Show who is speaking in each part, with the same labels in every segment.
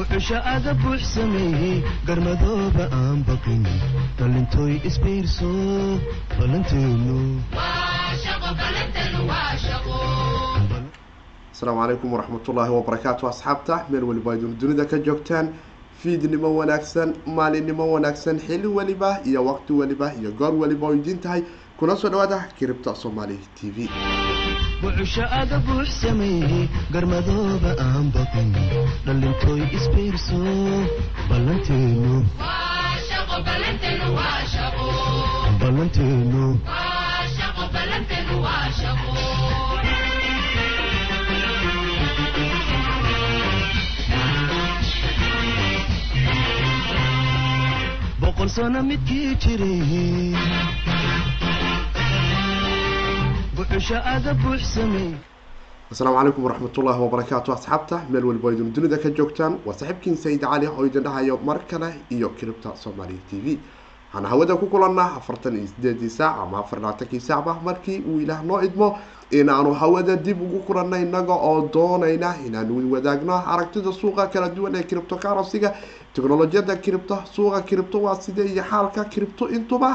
Speaker 1: buxusha aga buux garmadooba aan baqin dhalintooy isbiirso ballanteenu
Speaker 2: asalaamu calaykum waraxmatullaahi wabarakaatu asxaabta meel weliba idin dunida ka joogtaan fiidnimo wanaagsan maalinimo wanaagsan xili weliba iyo waqti weliba iyo goor weliba oo idiin tahay kuna soo dhawaada kiribta soomaali t v
Speaker 1: buxusha aga buux sameeyey garmadooba aan baqin dhalintooy isbiirso ballanteenu boqol sano midkii jiray
Speaker 2: asalaamu calaykum waraxmatullaahi wabarakaatu asxaabta meel weliba oo idin dunida ka joogtaan waa saaxiibkiin sayid cali oo idin dhahayo mar kale iyo kiribta soomaali t v. Waxaan hawada ku kulannaa afartan iyo sideedii saac ama afar labaatankii saacba markii uu ilaah noo idmo inaanu hawada dib ugu kulanna innaga oo doonayna inaanu wadaagno aragtida suuqa kala duwan ee kiribto karosiga. Teknolojiyada kiribto suuqa kiribto waa sidee iyo xaalka kiribto intuba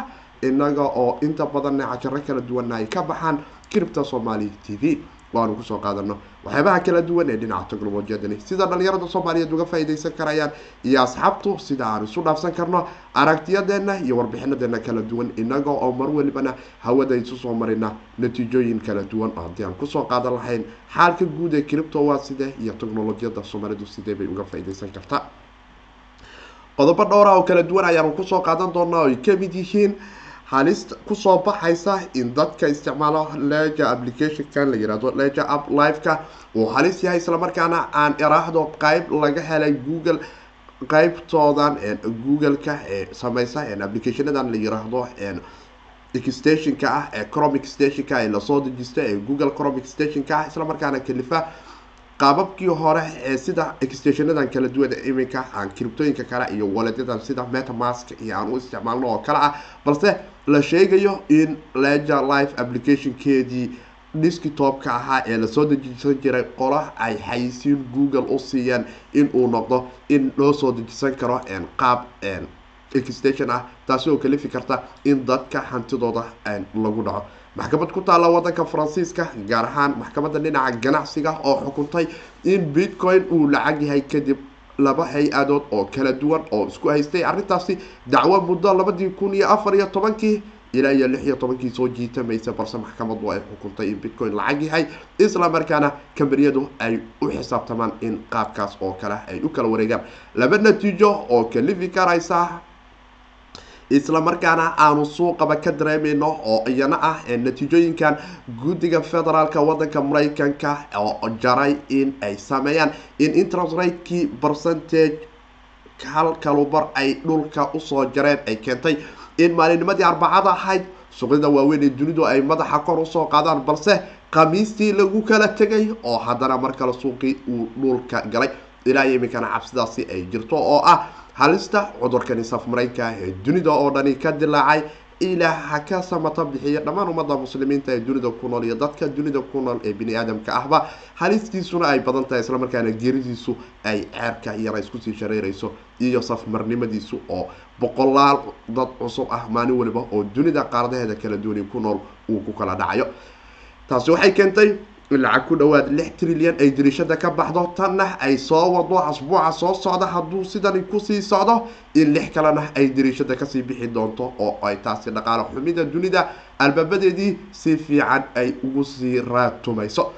Speaker 2: inaga oo inta badanna cajaro kala duwanna ay ka baxaan kiribta soomaali t v. Waanu ku soo qaadano waxyaabaha kala duwan ee dhinaca teknolojiyadani sida dhalinyarada soomaaliyeed uga faa'iidaysan karayaan iyo asxaabtu sida aan isu dhaafsan karno aragtiyadeena iyo warbixinadeena kala duwan inaga oo mar welibana hawada isu soo marina natiijooyin kala duwan oo haddii aan ku soo qaadan lahayn. Xaalka guud ee cripto waa sidee iyo teknolojiyada soomaalidu sidee bay uga faa'iidaysan kartaa? Qodobo dhowra oo kala duwan ayaanu ku soo qaadan doonaa oo ay ka mid yihiin halista ku soo baxaysa in dadka isticmaalo lega applicationkan la yiraahdo lega app liveka. Uu halis yahay islamarkaana aan iraahdo qeyb laga helay google qeybtoodan google-ka ee sameysa applicationadan la yiraahdo extensionka ah ee chromic stationka ee la soo dejista ee google chromic stationka ah islamarkaana kalifa qaababkii hore ee sida extensionadan kala duwan iminka aan criptooyinka kale iyo waledyadan sida metamask iyo aan u isticmaalno oo kale ah balse la sheegayo in lega live applicationkeedii desktopka ahaa ee la soo dejisan jiray qola ay xayisiin google u siiyeen in uu noqdo in loo soo dejisan karo qaab extension ah taasi oo kalifi karta in dadka hantidooda lagu dhaco maxkamad ku taalla wadanka faransiiska gaar ahaan maxkamadda dhinaca ganacsiga oo xukuntay in bitcoin uu lacag yahay kadib laba hay'adood oo kala duwan oo isku haystay. Arrintaasi dacwo muddo labadii kun iyo afar iyo tobankii ilaa iyo lix iyo tobankii soo jiitamaysa balse maxkamadu ay xukuntay in bitcoin lacag yahay isla markaana kambaniyadu ay u xisaabtamaan in qaabkaas oo kale ay u kala wareegaan. Laba natiijo oo kalifi karaysa isla markaana aanu suuqaba ka dareemeyno oo iyana ah natiijooyinkan guddiga federaalka wadanka mareykanka oo jaray in ay sameeyaan in interest ratekii percentage hal kalubar ay dhulka u soo jareen ay keentay. In maalinnimadii arbacada ahayd suuqyada waaweyn ee dunidu ay madaxa kor u soo qaadaan balse khamiistii lagu kala tegay oo haddana mar kale suuqii uu dhulka galay. Ilaa iminkana cabsidaasi ay jirto oo ah halista cudurkani safmareyka ee dunida oo dhani ka dilaacay. Ilaah ha ka samata bixiya dhammaan ummadda muslimiinta ee dunida ku nool iyo dadka dunida ku nool ee bini aadamka ahba. Halistiisuna ay badan tahay islamarkaana geeridiisu ay ceerka iyana iskusii shareerayso iyo safmarnimadiisu oo boqolaal dad cusub ah maalin waliba oo dunida qaaradaheeda kala duwani ku nool uu ku kala dhacayo. Taasi waxay keentay lacag ku dhawaad lix trilyan ay diriishada ka baxdo tanna ay soo wado asbuuca soo socda hadduu sidani ku sii socdo in lix kalena ay diriishada ka sii bixi doonto oo ay taasi dhaqaale xumida dunida albaabadeedii si fiican ay ugu sii raatumayso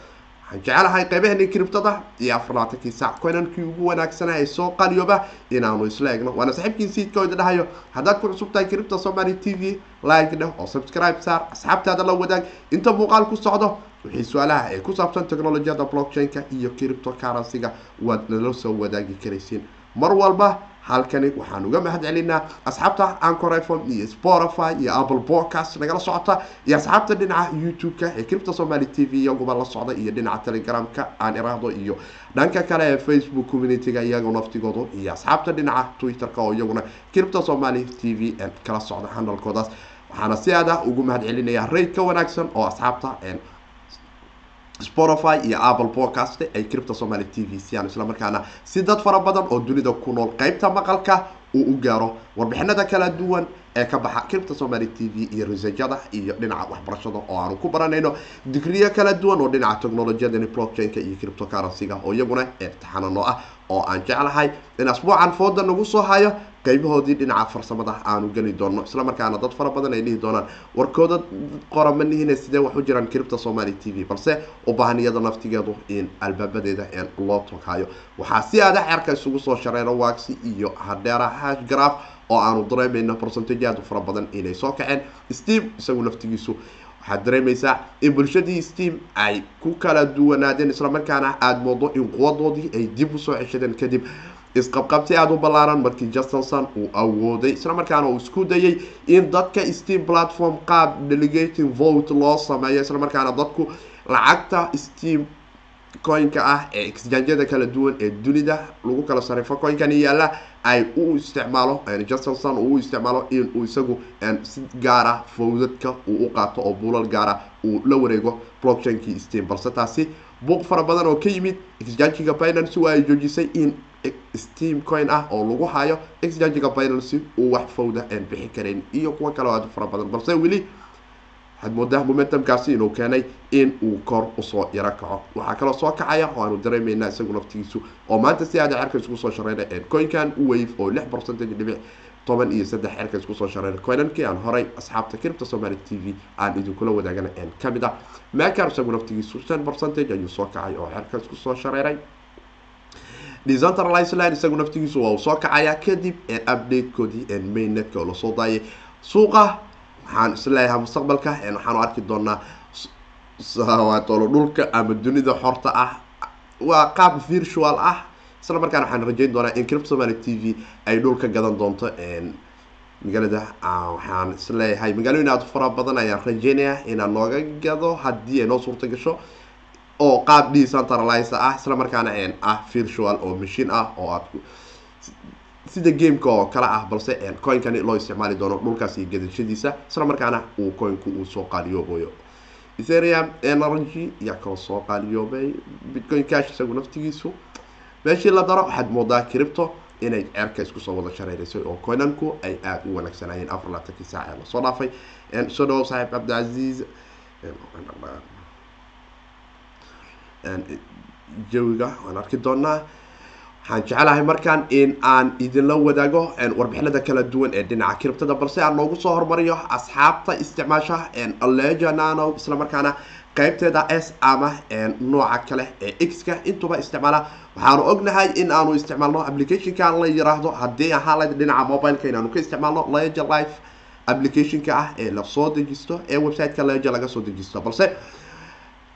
Speaker 2: waxaan jecelahay qeybaheeni criptada iyo afarlaatankii saac coinankii ugu wanaagsanaa ee soo qaliyooba inaanu isla egno waana saaxiibkiin siidka idin dhahayo haddaad ku cusub tahay somaly t v like dheh oo subscribe saar. Asxaabtaada la wadaag inta muuqaal ku socdo wixii su'aalaha ee ku saabsan technolojiyada blockchain-ka iyo cripto currency-ga waad nala soo wadaagi karaysiin. Mar walba halkani waxaan uga mahad celinaa asxaabta ancor iphone iyo spotify iyo apple podcast nagala socota iyo asxaabta dhinaca youtube-ka ee cripta somaly t v iyaguba la socda iyo dhinaca telegram-ka aan iraahdo iyo dhanka kale ee facebook community-ga iyaga naftigoodu iyo asxaabta dhinaca twitter-ka oo iyaguna cripta somaly t v kala socda handalkoodaas waxaana si aada ugu mahad celinaya rayd ka wanaagsan oo asxaabta spotify iyo apple podcast ay cripta somaly t v siyaan islamarkaana si dad fara badan oo dunida ku nool qeybta maqalka uu u gaaro. Warbixinada kala duwan ee ka baxa cripta somaly t v iyo risajada iyo dhinaca waxbarashada oo aanu ku baranayno digriyo kala duwan oo dhinaca technolojiyadani blockchain-ka iyo cryptocurrency-ga oo iyaguna imtixaanano ah oo aan jeclahay. In asbuucan fooda nagu soo hayo qeybahoodii dhinaca farsamada aanu geli doono islamarkaana dad fara badan ay dhihi doonaan warkooda qora ma nihine sidee wax u jiraan cripta somaly t v balse u baahan naftigeedu in albaabadeeda loo toghayo waxaa si aada xeerka isugu soo shareero waagsi iyo hadeera hash graf oo aanu dareemayno percentage aada u fara badan inay soo kaceen steam isagu naftigiisu waxaad dareemaysaa in bulshadii steam ay ku kala duwanaadeen islamarkaana aada moodo in quwadoodii ay dib u soo ceshadeen kadib. Isqabqabti aada u ballaaran markii justinson uu awooday islamarkaana uu isku dayay in dadka steam platform qaab delegating vote loo sameeyo islamarkaana dadku lacagta steam coinka ah ee exjanjyada kala duwan ee dunida lagu kala sarifo coinkani yaalla ay u isticmaalo justinson uu isticmaalo in uu isagu si gaara fowdadka uu u qaato oo buulal gaara uu la wareego blockchainkii steam. Balse taasi buuq fara badan oo ka yimid exjangiga binance waa ay joojisay in steam coin ah oo lagu hayo exjangiga binance uu wax fowda bixi karayn iyo kuwo kale oo aada fara badan. Balse weli waxaad moodaa momentumkaasi inuu keenay in uu kor u soo yaro kaco. Waxaa kaloo soo kacaya oo aanu dareemeynaa isagu naftigiisu oo maanta si aada cerka isku soo shareera coinkan wave oo lix percentage dhibic toban iyo saddex cerka isku soo shareera coinankii aan horay asxaabta cripta somaly t v aan idinkula wadaagana ka mid ah. Macar isagu naftigiisu ten percentage ayuu soo kacay oo cerka isku soo shareeray decentralized line isagu naftigiisu waa uu soo kacaya kadib updatekoodii mainnetka oo la soo daayay. Suuqa waxaan is leeyahay mustaqbalka waxaanu arki doonaa waatolo dhulka ama dunida xorta ah waa qaab virtual ah. Isla markaana waxaan rajeyn doonaa in cripto somaly t v ay dhulka gadan doonto magaalada waxaan is leeyahay magaalooyin aada fara badan ayaan rajeynaya inaan nooga gado haddii ay noo suurta gasho oo qaab decentralize ah isla markaana ah virtual oo machine ah oo aad sida gameka oo kale ah balse coinkani loo isticmaali doono dhulkaas iyo gadashadiisa isla markaana uu coinku uu soo qaaliyoobayo ethereum energy yaa kaloo soo qaaliyoobay bitcoin cash isagu naftigiisu. Meeshii la daro waxaad moodaa cripto inay ceerka isku soo wada shareereysay oo coinanku ay aada u wanaagsanayeen afar laatankii saac ee la soo dhaafay. Soo dhawow saaxiib cabdicasiis jawiga waan arki doonaa waxaan jecelahay markaan in aan idinla wadaago warbixinada kala duwan ee dhinaca criptada balse aan noogu soo hormariyo asxaabta isticmaasha leja nano islamarkaana qeybteeda s ama nooca kale ee x-ka intuba isticmaala. Waxaanu ognahay in aanu isticmaalno applicationka la yiraahdo. Haddii ahaalayd dhinaca mobileka inaanu ka isticmaalno leja life applicationka ah ee la soo dejisto ee websiteka leja laga soo dejisto. Balse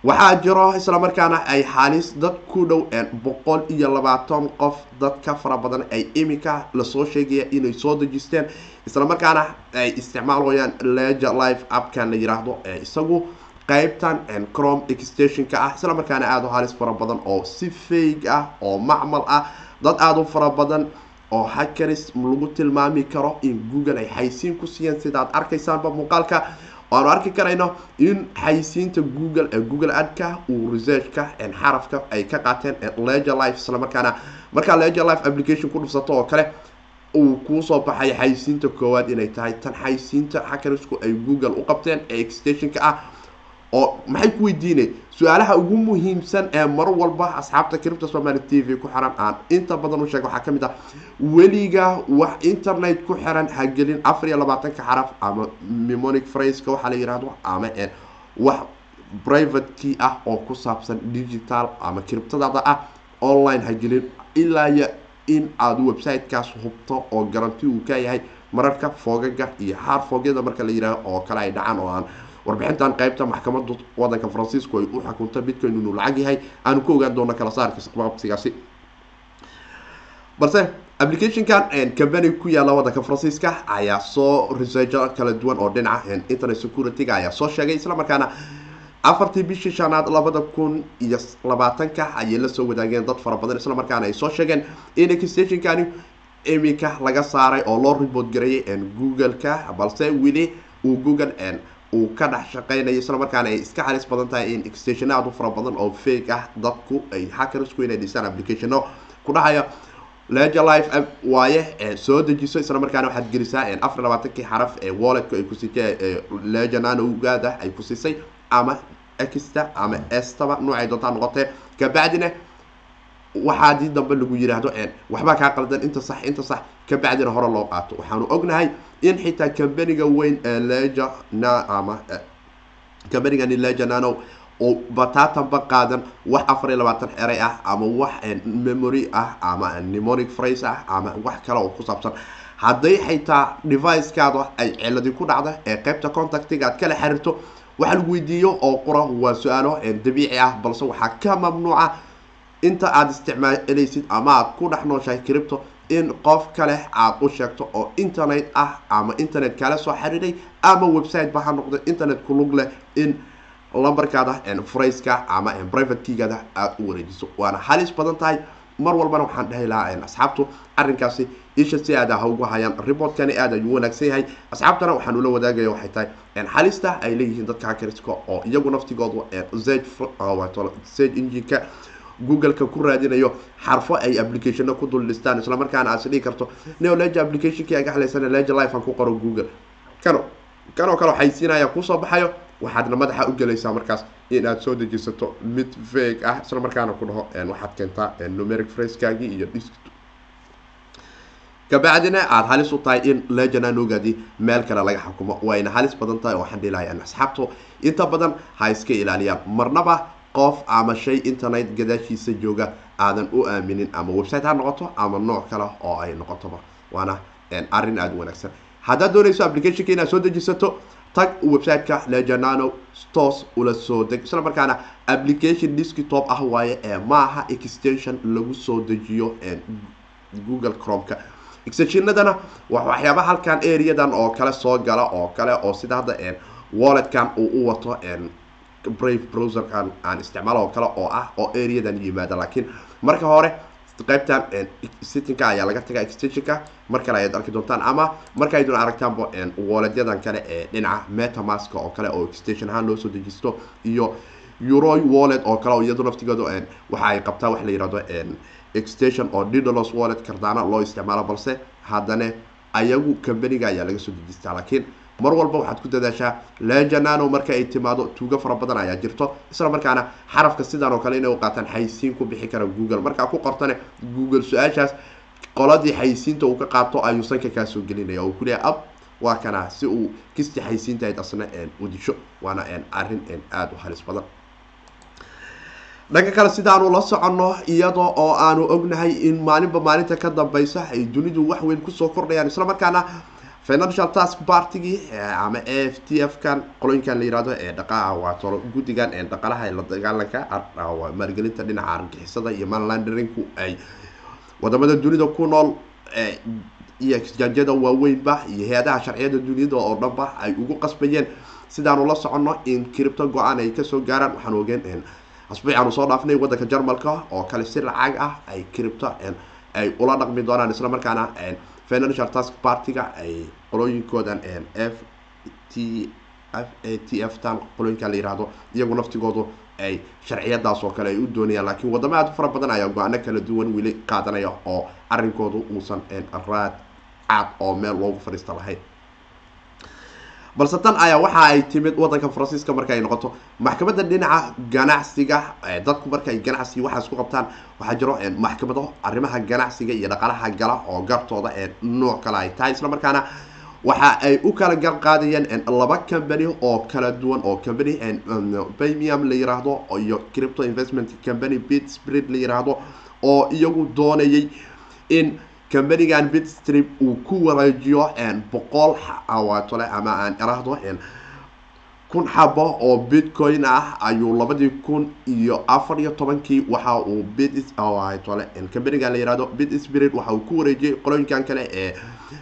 Speaker 2: waxaa jiro islamarkaana ay halis dad ku dhow boqol iyo labaatan qof dad ka fara badan ay imika la soo sheegaya inay soo dejisteen. Islamarkaana ay isticmaalayaan leja life appkan la yiraahdo ee isagu qeybtan crom extationka ah. Islamarkaana aada u halis fara badan oo si fayg ah oo macmal ah dad aada u fara badan oo hakaris lagu tilmaami karo in google ay xaysiin ku siiyeen. Sidaad arkaysaanba muuqaalka waanu arki karayno in xaysiinta google ee google adka uu researchka xarafka ay ka qaateen leger life islamarkaana markaa leger life application ku dhufsato oo kale uu kuusoo baxay xaysiinta koowaad inay tahay tan xaysiinta hakarisku ay google u qabteen ee extationka ah oo maxay ku weydiinay? Su'aalaha ugu muhiimsan ee mar walba asxaabta cripta somaly t v ku xiran aan inta badan u sheeg waxaa ka mid ah weliga wax internet ku xiran hagelin afar iyo labaatanka xaraf ama memonic fraceka waxaa la yihahdo ama wax private key ah oo ku saabsan digital ama criptadaada ah online hagelin ilaa iyo in aada websitekaas hubto oo garanti uu ka yahay mararka foogaga iyo haar foogyada marka la yihahdo oo kale ay dhacaan oo aan warbixintan qeybta maxkamada wadanka faransiisku ay u xukunta bitcoin inuu lacag yahay aanu ku ogaan doono kala saarka qabsigaasi balse applicationkan company ku yaalla wadanka faransiiska ayaa soo researcho kala duwan oo dhinaca internet security-ga ayaa soo sheegay. Islamarkaana afartii bishii shanaad labada kun iyo labaatanka ayay la soo wadaageen dad fara badan. Islamarkaana ay soo sheegeen in extationkani iminka laga saaray oo loo report gareeyay google-ka. Balse weli uu google uu ka dhex shaqeynayo isla markaana ay iska halis badan tahay in extension aad u fara badan oo fake ah dadku ay hackersku inay dhisaan applicationo ku dhahaya leger life app waaye soo dejiso isla markaana waxaad gelisaa afar labaatankii xaraf ee walletka ay kusisay leger nanowgaada ay ku siisay ama exta ama estaba noocay doontaa noqotee. Kabacdina waxaadii dambe lagu yiraahdo waxbaa kaa qaldan inta sax inta sax kabacdina hore loo qaato. Waxaanu ognahay in xitaa cambaniga weyn ee leger na ama cambanigani leger nano oo bataatanba qaadan wax afar iyo labaatan eray ah ama wax memory ah ama nemonic phrase ah ama wax kale oo ku saabsan. Hadday xitaa devicekaada ay ciladi ku dhacda ee qeybta contactiga aad kala xiriirto waxa lagu weydiiyo oo qura waa su'aalo dabiici ah balse waxaa ka mamnuuca inta aada isticmaalaysid ama aad ku dhex nooshahay cripto in qof kale aad u sheegto oo internet ah ama internet kala soo xiriiray ama website ba ha noqdo internet ku lug leh in lambarkaada fraceka ama private keygaada aada u wareejiso. Waana halis badan tahay. Mar walbana waxaan dhahi lahaa asxaabtu arrinkaasi isha si aada ha ugu hayaan reportkani aad ayuu wanaagsan yahay. Asxaabtana waxaan ula wadaagaya waxay tahay halista ay leeyihiin dadka hackerska oo iyagu naftigoodu zage engineka google-ka ku raadinayo xarfo ay applicationo ku dul dhistaan isla markaana aad is dhihi karto neo leger applicationkii aga halaysana leger life aan ku qoro google. Kano kanoo kale waxaysiinaya ku soo baxayo waxaadna madaxa u gelaysaa markaas in aad soo dejisato mid veg ah isla markaana ku dhaho waxaad keentaa numeric fracekaagii iyo disk kabacdina aada halis u tahay in legenanogaadii meel kale laga xukumo wayna halis badan tahay oo waxaan dhihi lahay asxaabtu inta badan ha iska ilaaliyaan. Marnaba qof ama shay internet gadaashiisa jooga aadan u aaminin ama website ha noqoto ama nooc kale oo ay noqotoba. Waana arrin aada wanaagsan. Haddaad doonayso applicationka inaad soo dejisato tag websiteka legenano stores ula soo deg isla markaana application desktop ah waaye ee maaha extension lagu soo dejiyo google chromeka. Extensionadana waa waxyaaba halkan areadan oo kale soo gala oo kale oo sida hadda walletkan uu u wato brave browserkan aan isticmaalo oo kale oo ah oo areadan yimaada laakiin marka hore qaybtan settingka ayaa laga tagaa extensionka. Mar kale ayaad arki doontaan ama markaydun aragtaanba walletyadan kale ee dhinaca metamask oo kale oo extension ahaan loo soo dejisto iyo euroy wallet oo kale oo iyadu naftigoodu waxa ay qabtaa wax la yihahdo extension oo didalos wallet kardaana loo isticmaalo balse haddana ayagu cambaniga ayaa laga soo dejistaa laakiin mar walba waxaad ku dadaashaa legenano marka ay timaado tuugo fara badan ayaa jirto isla markaana xarafka sidan oo kale inay u qaataan xaysiin ku bixi kara google. Markaa ku qortane google su'aashaas qoladii xaysiinta uu ka qaato ayuu sanka kaasoo gelinaya. Oo kuleeya ab waa kana si uu kisti xaysiintahayd asna u disho waana arrin aada u halis badan. Dhanka kale sidaanu la soconno iyadoo oo aanu ognahay in maalinba maalinta ka dambeysa ay dunidu wax weyn ku soo kordhayaan isla markaana financial task partygii ama a f t f kan qolooyinkan la yihahdo ee dhaqaa waatolo guddigan ee dhaqalaha la dagaalanka maalgelinta dhinaca argixisada iyo manlanderinku ay waddamada dunida ku nool iyo exjanjada waaweynba iyo hay'adaha sharciyada duniyada oo dhanba ay ugu qasbayeen. Sidaanu la soconno in cripto go'aan ay ka soo gaaraan waxaan ogeen asbuuc aanu soo dhaafnay wadanka jarmalka oo kale si lacag ah ay cripto ay ula dhaqmi doonaan isla markaana financial task partyga ay qolooyinkoodan f t f a t f tan qolooyinkan la yihahdo iyagu naftigoodu ay sharciyadaas oo kale ay u doonayaan laakiin wadamo aad fara badan ayaa go'aano kala duwan weli qaadanaya oo arrinkoodu uusan raad caad oo meel loogu fadhiista lahayn balse tan ayaa waxa ay timid wadanka faransiiska marka ay noqoto. Maxkamadda dhinaca ganacsiga dadku marka ay ganacsiga waxaas ku qabtaan waxaa jiro maxkamado arrimaha ganacsiga iyo dhaqalaha gala oo gartooda ee nooc kale ay tahay. Isla markaana waxa ay u kala gar qaadayeen laba company oo kala duwan oo company premium la yiraahdo iyo crypto investment company bit spirit la yiraahdo oo iyagu doonayay in cambanigan bitstrip uu ku wareejiyo boqol awatole ama aan iraahdo kun xabo oo bitcoin ah ayuu labadii kun iyo afar iyo tobankii waxa uu bitole cambanigan la bit spirit waxa uu ku wareejiyay qolooyinkan kale ee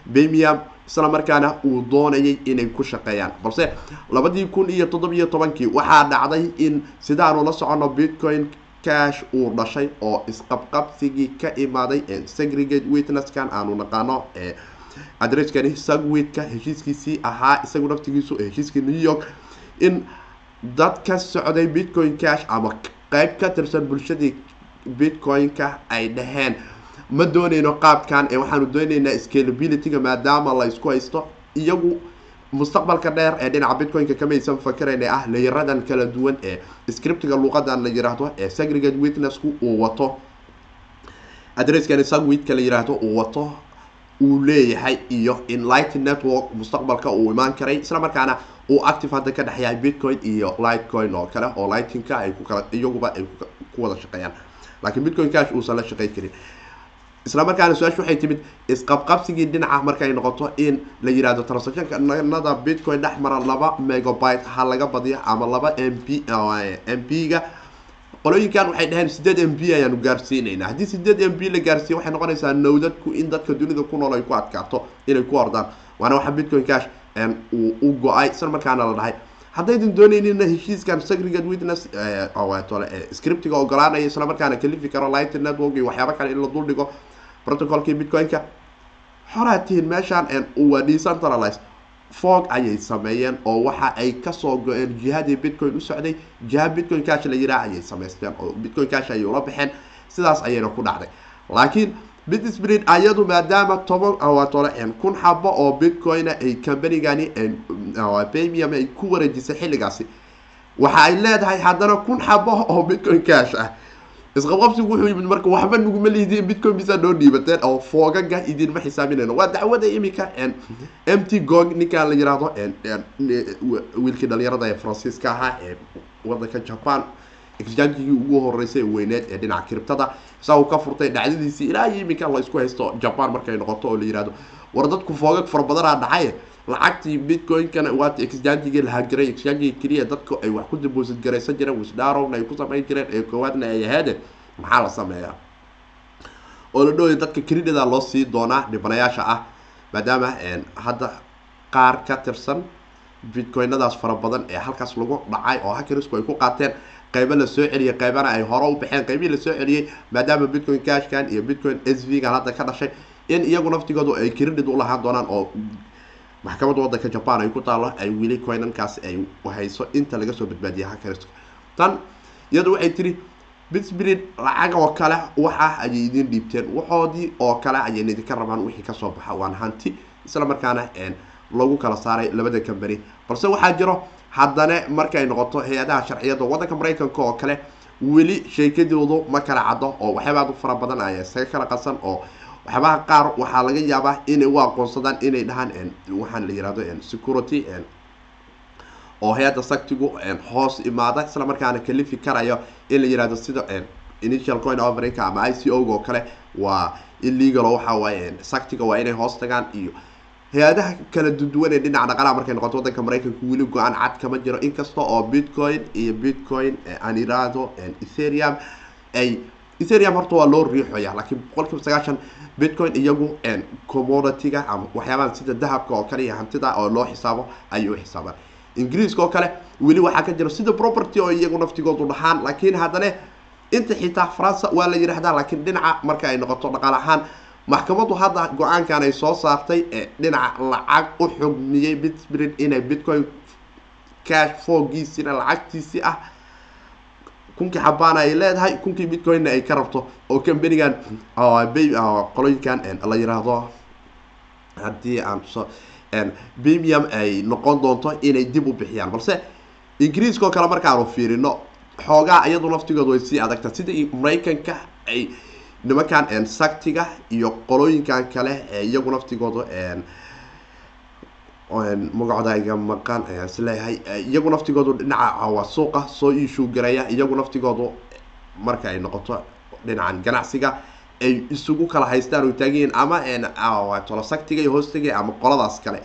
Speaker 2: bemium isla markaana uu doonayay inay ku shaqeeyaan. Balse labadii kun iyo toddobiyo tobankii waxaa dhacday in sidaanu la socono bitcoin cash uu dhashay oo isqabqabsigii ka imaaday segregate witnesskan aanu naqaano adresskani sagwidka heshiiskiisii ahaa isagu naftigiisu heshiiskii new york in dad ka socday bitcoin cash ama qeyb ka tirsan bulshadii bitcoin-ka ay dhaheen. Ma dooneyno qaabkan ee waxaanu dooneynaa scalability-ga maadaama la isku haysto iyagu mustaqbalka dheer ee dhinaca bitcoin-ka kamaysan fakarayna ah layaradan kala duwan ee scriptiga luuqadan la yiraahdo ee segregate witnessku uu wato. Adresskan sagwidka la yiraahdo uu wato uu leeyahay iyo enlight network mustaqbalka uu imaan karay isla markaana uu active hadda ka dhexyahay bitcoin iyo lightcoin oo kale oo lightinka ay ku iyaguba ay ku wada shaqeeyaan. Laakiin bitcoin cash uusan la shaqey karin isla markaana su'aashu waxay timid isqabqabsigii dhinaca markay noqoto in la yiraahdo transactionada bitcoin dhex mara laba megabyte ha laga badiyo ama laba m p m p ga. Qolooyinkan waxay dhaheen sideed m b ayaanu gaarsiinayna. Haddii sideed m b la gaarsiiyo waxay noqonaysaa nowdadku in dadka dunida ku nool ay ku adkaato inay ku ordaan. Waana waxa bitcoin cash uu u go'ay isla markaana la dhahay. Haddaydan dooneynina heshiiskan segregate witness tole scriptiga ogolaanaya isla markaana kalifi karo light network iyo waxyaaba kale in la dul dhigo protocolkii bitcoin-ka. Xoraa tihiin meeshaan waa decentralize fog ayay sameeyeen oo waxa ay ka soo go-een jihadii bitcoin u socday. Jiha bitcoin cash la yiraa ayay samaysteen oo bitcoin cash ayay ula baxeen. Sidaas ayayna ku dhacday. Laakiin bitspirit ayadu maadaama toban tole kun xabo oo bitcoina ay combanigani bamium ay ku wareejisay xilligaasi. Waxa ay leedahay haddana kun xabo oo bitcoin cash ah isqabqabsigu wuxuu yimid marka waxba naguma lihidiin bitcoin bisa noo dhiibateen oo foogaga idinma xisaabinayno waa dacwada imika m t gog ninkaan la yiraahdo wiilkii dhalinyarada ee faransiiska ahaa ee wadanka japan exchangigii ugu horeysay weyneed ee dhinaca kiribtada isaa uu ka furtay dhacdadiisii ilaa iyo iminka la isku haysto japan markay noqoto oo la yihahdo war dadku foogag fara badanaa dhacay lacagtii bitcoin-kana waata exchangigii la hagiray exchangigii keliya dadku ay wax ku deposit garaysan jireen wisdarowna ay ku samayn jireen ee koowaadna ay ahaade maxaa la sameeyaa? Oo la dhowaya dadka credida loo sii doonaa dhibanayaasha ah maadaama hadda qaar ka tirsan bitcoinadaas fara badan ee halkaas lagu dhacay oo hackersku ay ku qaateen qaybo la soo celiyay qaybana ay hore u baxeen qaybihii la soo celiyey maadaama bitcoin cashkan iyo bitcoin s v gan hadda ka dhashay in iyagu naftigoodu ay credit u lahaan doonaan oo maxkamadda wadanka japan ay ku taalo ay weli coinankaasi ay hayso inta laga soo badbaadiyay hackerska tan iyadu waxay tiri bitspirit lacag oo kale waxa ayay idin dhiibteen. Waxoodii oo kale ayay idinka rabaan wixii ka soo baxa. Waan hanti isla markaana lagu kala saaray labada company balse waxaa jiro haddana markay noqoto hay'adaha sharciyada wadanka maraykanka oo kale weli sheekadoodu ma kala caddo oo waxyaabaad u fara badan ayaa isaga kala qasan oo waxyaabaha qaar waxaa laga yaabaa inay u aqoonsadaan inay dhahaan waxaan la yiraahdo security oo hay'adda saktigu hoos imaada. Isla markaana kalifi karayo in la yiraahdo sida initial coin offerinka ama i c o oo kale waa illegal oo waxa waaye saktiga waa inay hoos tagaan iyo hay'adaha kala duwan ee dhinaca dhaqalaha markay noqoto wadanka maraykanka weli go'aan cad kama jiro. Inkasta oo bitcoin iyo bitcoin aan iraahdo etherium ay etherium horta waa loo riixoya laakiin boqolkiiba sagaashan bitcoin iyagu commodity-ga ama waxyaabahan sida dahabka oo kale iyo hantida oo loo xisaabo ayay u xisaabaan ingiriiska oo kale weli waxaa ka jira sida property oo iyagu naftigoodu dhahaan laakiin haddana inta xitaa faransa waa la yidhahdaa laakiin dhinaca marka ay noqoto dhaqaal ahaan maxkamaddu hadda go'aankan ay soo saartay ee dhinaca lacag u xugmiyey bitspirit inay bitcoin cash foogiisina lacagtiisii ah kunkii xabaana ay leedahay kunkii bitcoinna ay ka rabto oo companigan qolooyinkan la yiraahdo. Haddii aan so bamium ay noqon doonto inay dib u bixiyaan. Balse ingiriiska oo kale markaanu fiirino xoogaa iyadu naftigoodu way sii adagta sida maraykanka ay nimankan saktiga iyo qolooyinkan kale ee iyagu naftigoodu magacodayga maqan ayaan is leeyahay. Iyagu naftigoodu dhinaca waa suuqa soo iishuu garaya iyagu naftigoodu marka ay noqoto dhinacan ganacsiga ay isugu kala haystaan oo taaganyihiin ama tolo saktiga iyo hoostiga ama qoladaas kale.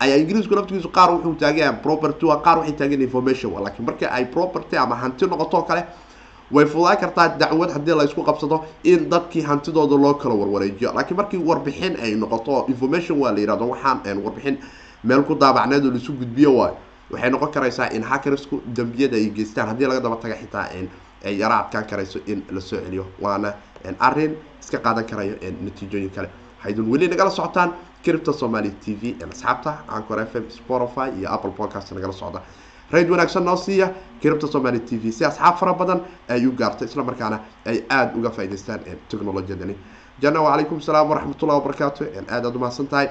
Speaker 2: Ayaa ingiriisku naftigiisu qaar wuxuu taagaya property qaar waxay taagan information laakiin marka ay property ama hanti noqoto kale way fudaan kartaa dacwad haddii la isku qabsado in dadkii hantidooda loo kala warwareejiyo. Laakiin markii warbixin ay noqoto information waa la yiraahdo waxaan warbixin meel ku daabacneed oo laisu gudbiyo waayo waxay noqon karaysaa in hackersku dambiyada ay geystaan. Haddii laga daba taga xitaa ay yara adkaan karayso in la soo celiyo waana arrin iska qaadan karayo natiijooyin kale. Waxaydun weli nagala socotaan cripta somaly t v asxaabta ancor f m spotify iyo apple podcast nagala socda. Rayd wanaagsan noo siiya kiribta somaali t v. Si asxaab fara badan ay u gaarto isla markaana ay aada uga faa'idaystaan technolojiyadani jana wacalaykum salaam waraxmatullahi wabarakaatu aad aad umahadsan tahay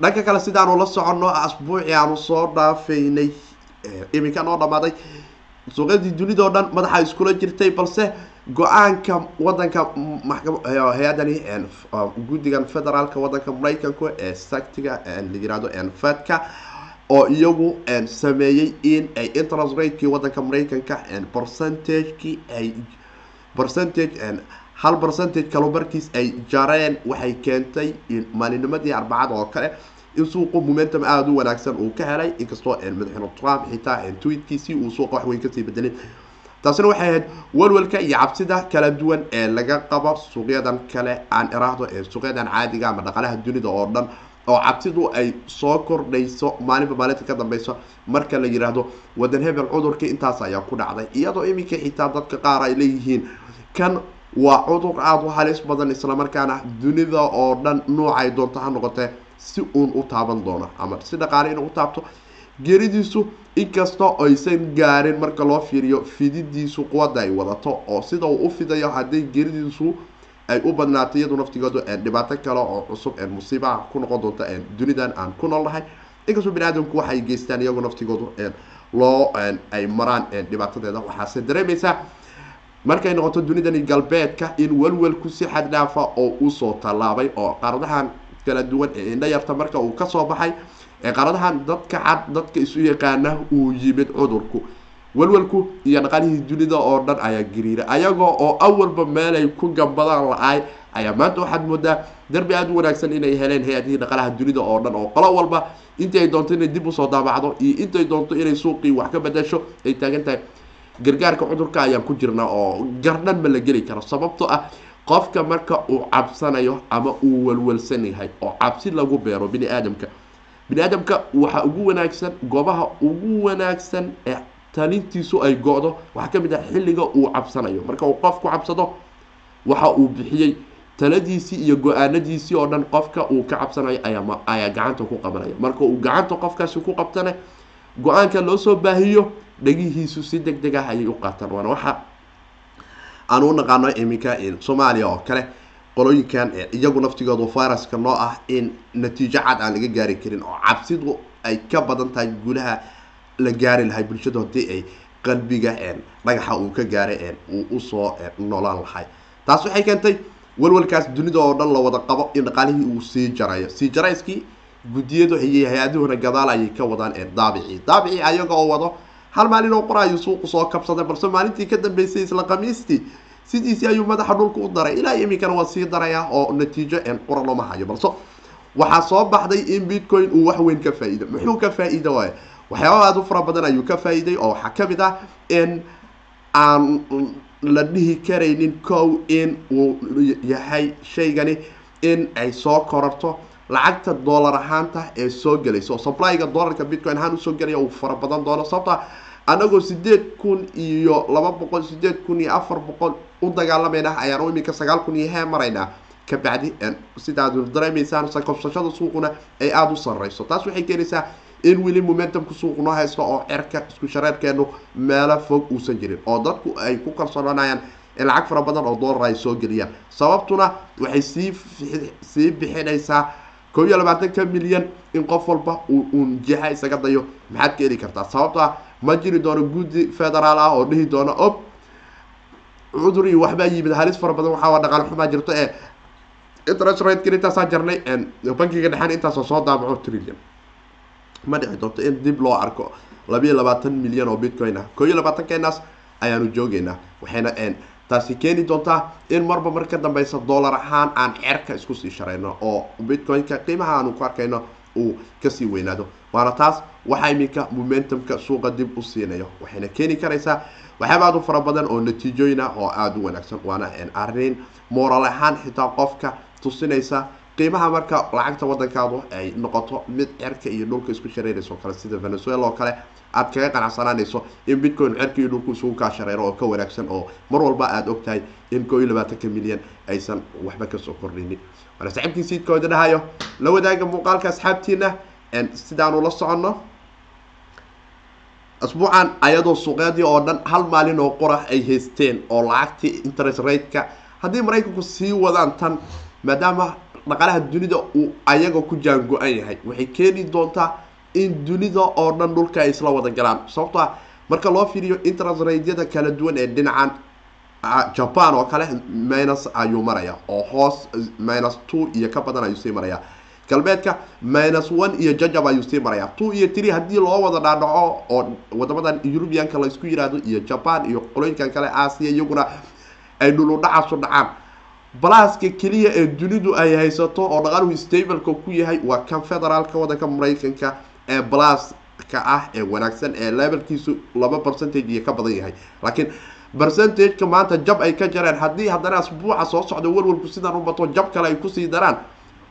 Speaker 2: dhanka kale sidaanu la soconno asbuucii aanu soo dhaafaynay iminka noo dhamaaday suuqyadii dunidao dhan madaxa iskula jirtay balse go'aanka wadanka hay'adani guddigan federaalka wadanka maraykanku ee sactiga la yiraahdo fedka oo iyagu sameeyey in ay interest ratekii wadanka maraykanka percentagekii ay percentage hal percentage kalomarkiis ay jareen waxay keentay maalinimadii arbacada oo kale in suuqu momentum aada u wanaagsan uu ka helay inkastoo madaxweyne trump xitaa tweetkiisii uu suuqa waxweyn ka sii bedelin taasina waxay ahayd walwalka iyo cabsida kala duwan ee laga qabo suuqyadan kale aan iraahdo ee suuqyadan caadiga ama dhaqalaha dunida oo dhan oo cabsidu ay soo kordhayso maalinba maalinta ka dambeyso marka la yiraahdo wadan hebel cudurkii intaas ayaa ku dhacday. Iyadoo iminka xitaa dadka qaar ay leeyihiin kan waa cudur aada u halis badan islamarkaana dunida oo dhan noocay doonto ha noqotee si uun u taaban doono ama si dhaqaale inuu u taabto. Geeridiisu inkastoo aysan gaarin marka loo fiiriyo fididiisu quwadda ay wadato oo sida uu u fidayo hadday geeridiisu ay u badnaato iyadu naftigoodu dhibaato kale oo cusub musiibaha ku noqon doonta dunidan aan ku noolnahay inkastoo bani aadamku waxay geystaan iyagu naftigoodu loo ay maraan dhibaatadeeda. Waxaase dareemaysaa markay noqoto dunidani galbeedka in walwalku si xad dhaafa oo u soo tallaabay oo qaaradahan kala duwan ee indha yarta marka uu ka soo baxay ee qaaradahan dadka cad dadka isu yaqaana uu yimid cudurku. Walwalku iyo dhaqaalihii dunida oo dhan ayaa gariira ayagoo oo awalba meelay ku gambadaan la-ay ayaa maanta waxaad moodaa darbi aada u wanaagsan inay heleen hay'adihii dhaqaalaha dunida oo dhan oo qolo walba intii ay doonto inay dib u soo daabacdo iyo intay doonto inay suuqii wax ka bedasho ay taagan tahay gargaarka cudurka ayaan ku jirnaa oo gardhan ma la geli karo. Sababtoo ah qofka marka uu cabsanayo ama uu walwalsan yahay oo cabsi lagu beero bini aadamka bini aadamka waxaa ugu wanaagsan goobaha ugu wanaagsan ee talintiisu ay go-do waxaa ka mid ah xilliga uu cabsanayo. Marka uu qofku cabsado waxa uu bixiyey taladiisii iyo go'aanadiisii oo dhan qofka uu ka cabsanayo ayaa ayaa gacanta ku qabanaya. Marka uu gacanta qofkaasi ku qabtana go'aanka loo soo baahiyo dhagihiisu si deg deg ah ayay u qaataan. Waana waxa aan u naqaano iminka soomaaliya oo kale qolooyinkan iyagu naftigoodu viruska noo ah in natiijo cad aan laga gaari karin oo cabsidu ay ka badan tahay guulaha la gaari lahay bulshadu haddii ay qalbiga dhagaxa uu ka gaaray uu u soo noolaan lahay. Taas waxay keentay walwalkaas dunida oo dhan la wada qabo in dhaqaalihii uu sii jarayo. Sii jarayskii guddiyadu iyo hay'aduhuna gadaal ayay ka wadaan daabici. Daabici ayaga oo wado hal maalin oo qor ayuu suuqu soo kabsaday balse maalintii ka dambeysay isla khamiistii sidiisii ayuu madaxa dhulka u daray. Ilaa iminkana waa sii daraya oo natiijo qura looma hayo balse waxaa soo baxday in bitcoin uu wax weyn ka faa-iido. Muxuu ka faa-iida waay? Waxyaaba aada u fara badan ayuu ka faa-iiday oo waxaa ka mid ah in aan la dhihi karaynin kow in uu yahay shaygani in ay soo korarto lacagta dollar ahaanta ee soo gelaysa oo supplyga dollarka bitcoin ahaan u soo gelaya uu fara badan doono. Sababta anagoo sideed kun iyo laba boqol sideed kun iyo afar boqol u dagaalamayna ayaan iminka sagaal kun iyo hee maraynaa kabacdi sidaad dareemaysaan sakobsashada suuquna ay aada u sareyso taas waxay keenaysaa in weli momentumka suuq noo haysto oo cerka isku shareerkeenu meelo fog uusan jirin oo dadku ay ku kalsoonanayaan in lacag fara badan oo dollar ay soo geliyaan. Sababtuna waxay sii sii bixinaysaa koo iyo labaatanka milyan in qof walba uun jiha isaga dayo. Maxaad ka heli kartaa. Sababto ah ma jiri doono guddi federaal ah oo dhihi doono ob cudur iyo waxbaa yimid. Halis fara badan waxaa dhaqaale xumaa jirto ee interest rate intaasaa jarnay bankiga dhexan intaasoo soo daabaco trillion. Ma dhici doonto in dib loo arko. Labiiyo labaatan milyan oo bitcoin ah. Koo iyo labaatankenaas ayaanu joogeynaa waxayna taasi keeni doontaa in marba mar ka dambeysa dollar ahaan aan cerka isku sii shareyno oo bitcoin-ka qiimaha aanu ku arkayno uu ka sii weynaado. Waana taas waxaa iminka momentumka suuqa dib u siinayo waxayna keeni karaysaa waxyaaba aada u fara badan oo natiijooyin ah oo aada u wanaagsan. Waana arrin moral ahaan xitaa qofka tusinaysa qiimaha marka lacagta wadankaadu ay noqoto mid cerka iyo dhulka isku shareeraysa oo kale sida venezuela oo kale aad kaga qanacsanaanayso in bitcoin cerka iyo dhulku isugu kaa shareero oo ka wanaagsan oo mar walba aada og tahay in koo iyo labaatanka milyan aysan waxba ka soo kordhinin. Waana saxiibkii siidkooda dhahayo la wadaaga muuqaalka asxaabtiina sidaanu la soconno. Asbuucan ayadoo suuqyadii oo dhan hal maalin oo qorax ay haysteen oo lacagtii interest rate-ka haddii maraykanku sii wadaan tan maadaama dhaqaalaha dunida uu ayaga ku jaango-an yahay. Waxay keeni doontaa in dunida oo dhan dhulka ay isla wada galaan. Sababto ah marka loo fiiriyo interest rate-yada kala duwan ee dhinacan japan oo kale minus ayuu maraya oo hoos minus two iyo ka badan ayuu sii maraya galbeedka minus one iyo jajab ayuu sii maraya two iyo three haddii loo wada dhaadhaco oo wadamadan eurubianka laysku yiraahdo iyo japan iyo qolooyinkan kale aasiya iyaguna ay dhuludhacasu dhacaan balaaska keliya ee dunidu ay haysato oo dhaqaaluhu stableka ku yahay waa kan federaalka wadanka maraykanka ee balaaska ah ee wanaagsan ee levelkiisu laba percentage iyo ka badan yahay. Laakiin percentageka maanta jab ay ka jareen haddii haddana asbuuca soo socda walwalku sidaan u jab kale ay ku sii daraan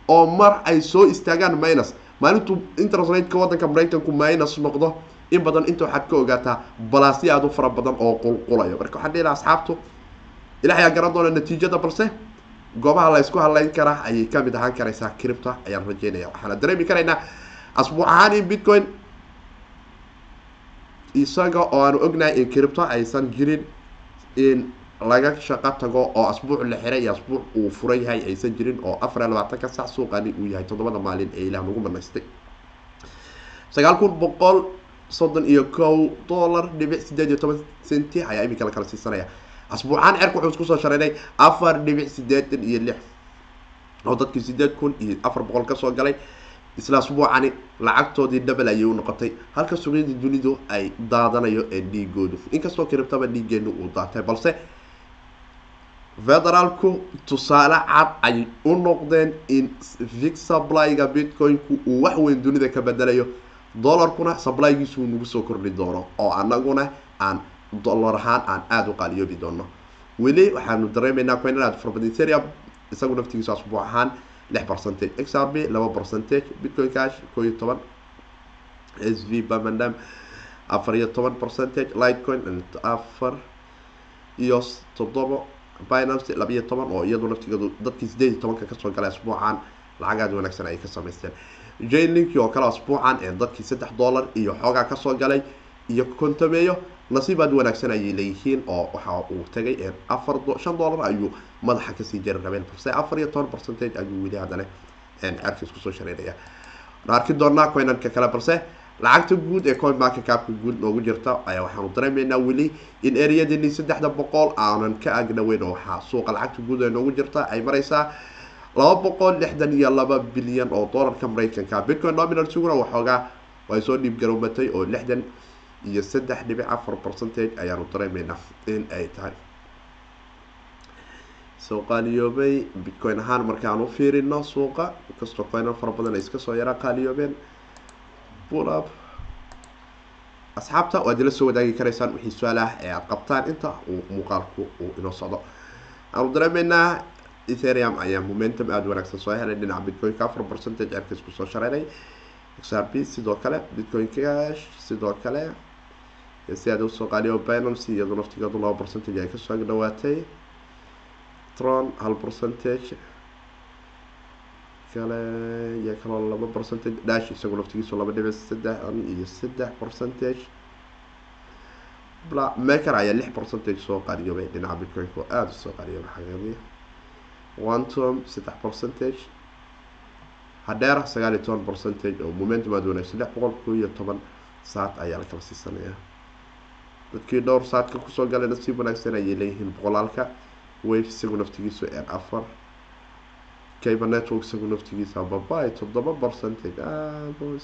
Speaker 2: oo mar ay soo istaagaan minus. Maalintuu interest rate-ka wadanka maraykanku minus noqdo in badan inta waxaad ka ogaataa balaasyo aada u fara badan oo qulqulaya. Marka waxaan dhihi asxaabtu ilahay aa garan doona natiijada balse goobaha la ysku hadlayn karaa ayay ka mid ahaan karaysaa cripta ayaan rajeynaya waxaana dareemi karaynaa asbuuc ahaan in bitcoin isaga oo aanu ognahay in cripto aysan jirin in laga shaqo tago oo asbuuc la xiray iyo asbuuc uu furan yahay aysan jirin oo afar iyo labaatanka sac suuqani uu yahay toddobada maalin ee ilaah nagu manaystay sagaal kun boqol soddon iyo kow dollar dhibic sideed iyo toban centi ayaa iminka la kala siisanaya asbuucaan cerka wuxuu isku soo shareynay afar dhibic sideetan iyo lix oo dadkii sideed kun iyo afar boqol ka soo galay. Isla asbuucani lacagtoodii double ayay u noqotay. Halka suuqyadii dunidu ay daadanayo ee dhiigoodu. Inkastoo kiribtaba dhiigeenu uu daatay balse federaalku tusaale cad ay u noqdeen in fix supplyga bitcoin-ku uu wax weyn dunida ka bedelayo. Dollarkuna supplygiisu uu nagu soo kordhi doono oo anaguna aan dollar ahaan aan aada u qaaliyoobi doono. Weli waxaanu dareemaynaa coin aad farbadin seria isagu naftigiisu asbuuc ahaan lix percentage x r b laba percentage bitcoin cash koo iyo toban s v bamandam afar iyo toban percentage lightcoin afar iyo toddoba binance laba iyo toban oo iyadu naftigeedu dadkii sideed iyo tobanka ka soo galay asbuucan lacag aada wanaagsan ay ka samaysteen jainlinki oo kale asbuucan ee dadkii saddex dollar iyo xoogaa ka soo galay iyo kontameeyo nasiib aada wanaagsan ayay leeyihiin oo waxa uu tagay afar shan dollar ayuu madaxa ka sii jari rabeen. Balse afar iyo toban percentage ayuu weli haddana cerka isku soo shareynaya waan arki doonaa coinanka kale balse lacagta guud ee coin market capka guud noogu jirta ayaa waxaanu dareemaynaa weli in ereyadeenii saddexda boqol aanan ka agdhaweyn oo waxaa suuqa lacagta guud ee noogu jirta ay mareysaa laba boqol lixdan iyo laba bilyan oo dollarka maraykanka. Bitcoin nominal suguna waxoogaa way soo dhiib garowmatay oo lixdan iyo saddex dhibic afar percentage ayaanu dareemaynaa in ay tahay. Soo qaaliyoobay bitcoin ahaan markaan u fiirino suuqa inkastoo coinan fara badan ay iska soo yaraa qaaliyoobeen. Bulab asxaabta waad ila soo wadaagi karaysaan wixii su'aal ah ee aada qabtaan inta uu muuqaalku uu inoo socdo. Aanu dareemaynaa etherium ayaa momentum aada wanaagsan soo helay dhinaca bitcoin-ka afar percentage cerka isku soo shareynay x r b sidoo kale bitcoin cash sidoo kale si aada u soo qaaliyo binance iyado naftigeedu laba percentage ay ka soo agdhawaatay tron hal percentage kale iyo kaloo laba percentage dash isagu naftigiisu laba dhibic saddex iyo saddex percentage bla maker ayaa lix percentage soo qaaliyoobay dhinaca bitcoin-ka oo aada u soo qaaliyoobay xaqiiqdii ontom saddex percentage hadheer sagaal iyo toban percentage oo momentum aada wanaagsan lix boqol koo iyo toban saat ayaa la kala siisanaya dadkii dhowr saadka ku soo galay nasiib wanaagsan ayay leeyihiin boqolaalka wave isagu naftigiisu n afar cable network isagu naftigiisa babaay toddoba percentage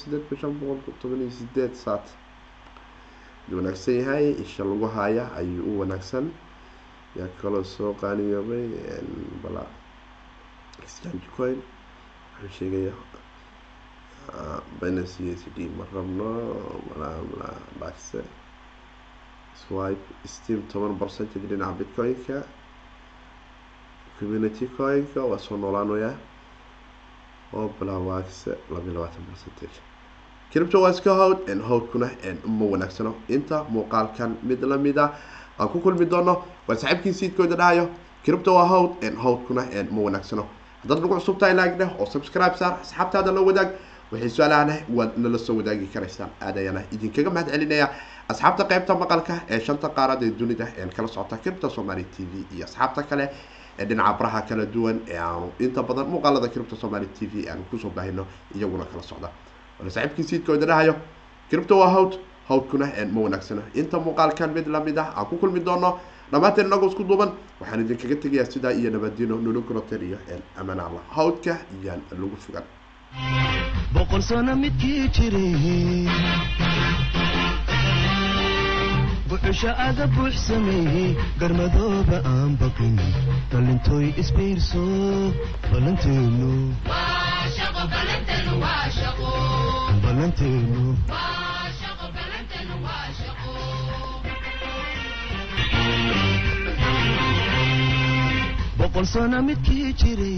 Speaker 2: sideed kun shan boqol toban iyo sideed saat wanaagsan yahay isha lagu haya ayuu u wanaagsan. Yaa kaloo soo qaaniyoobay bala exchange coin waxaan sheegaya binance u s d ma rabno mala bakse swipe steam toban percentage dhinaca bitcoin-ka community coin-ka waa soo noolaanaya oo balawax labayo labaatan percentage cripto waa iska howd howdkuna ma wanaagsano inta muuqaalkan mid lamida aan ku kulmi doono waa saaxiibkii siidkooda dhahayo cripto waa howd howdkuna ma wanaagsano haddaad nagu cusub tahay laagdheh oo subscribe saar asxaabtaada la wadaag waxay su'aalahana waad nala soo wadaagi karaysaan aad ayaana idinkaga mahad celinaya asxaabta qeybta maqalka ee shanta qaarad ee dunida een kala socota kiribta somaali t v iyo asxaabta kale ee dhinaca baraha kala duwan ee aanu inta badan muuqaalada kiribta somaali t v aanu ku soo baahino iyaguna kala socda. Waana saaxiibkii siidka oo idin dhahayo kiribta waa hawd hawdkuna ma wanaagsano. Inta muuqaalkan mid la mid ah aan ku kulmi doono dhammaanteen inagoo isku duuban waxaan idinkaga tegayaa sidaa iyo nabadino nolokunoter iyo amaan allah hawdka iyaan lagu fogan
Speaker 1: boqol sano midkii jiray buxusha aga buux sameeyey garmadooba aan baqin dhalintooy isbiirso ballanteenu boqol sano midkii jiray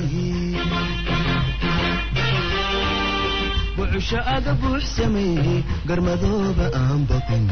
Speaker 1: buxusha aga buux sameeyey garmadooba aan baqin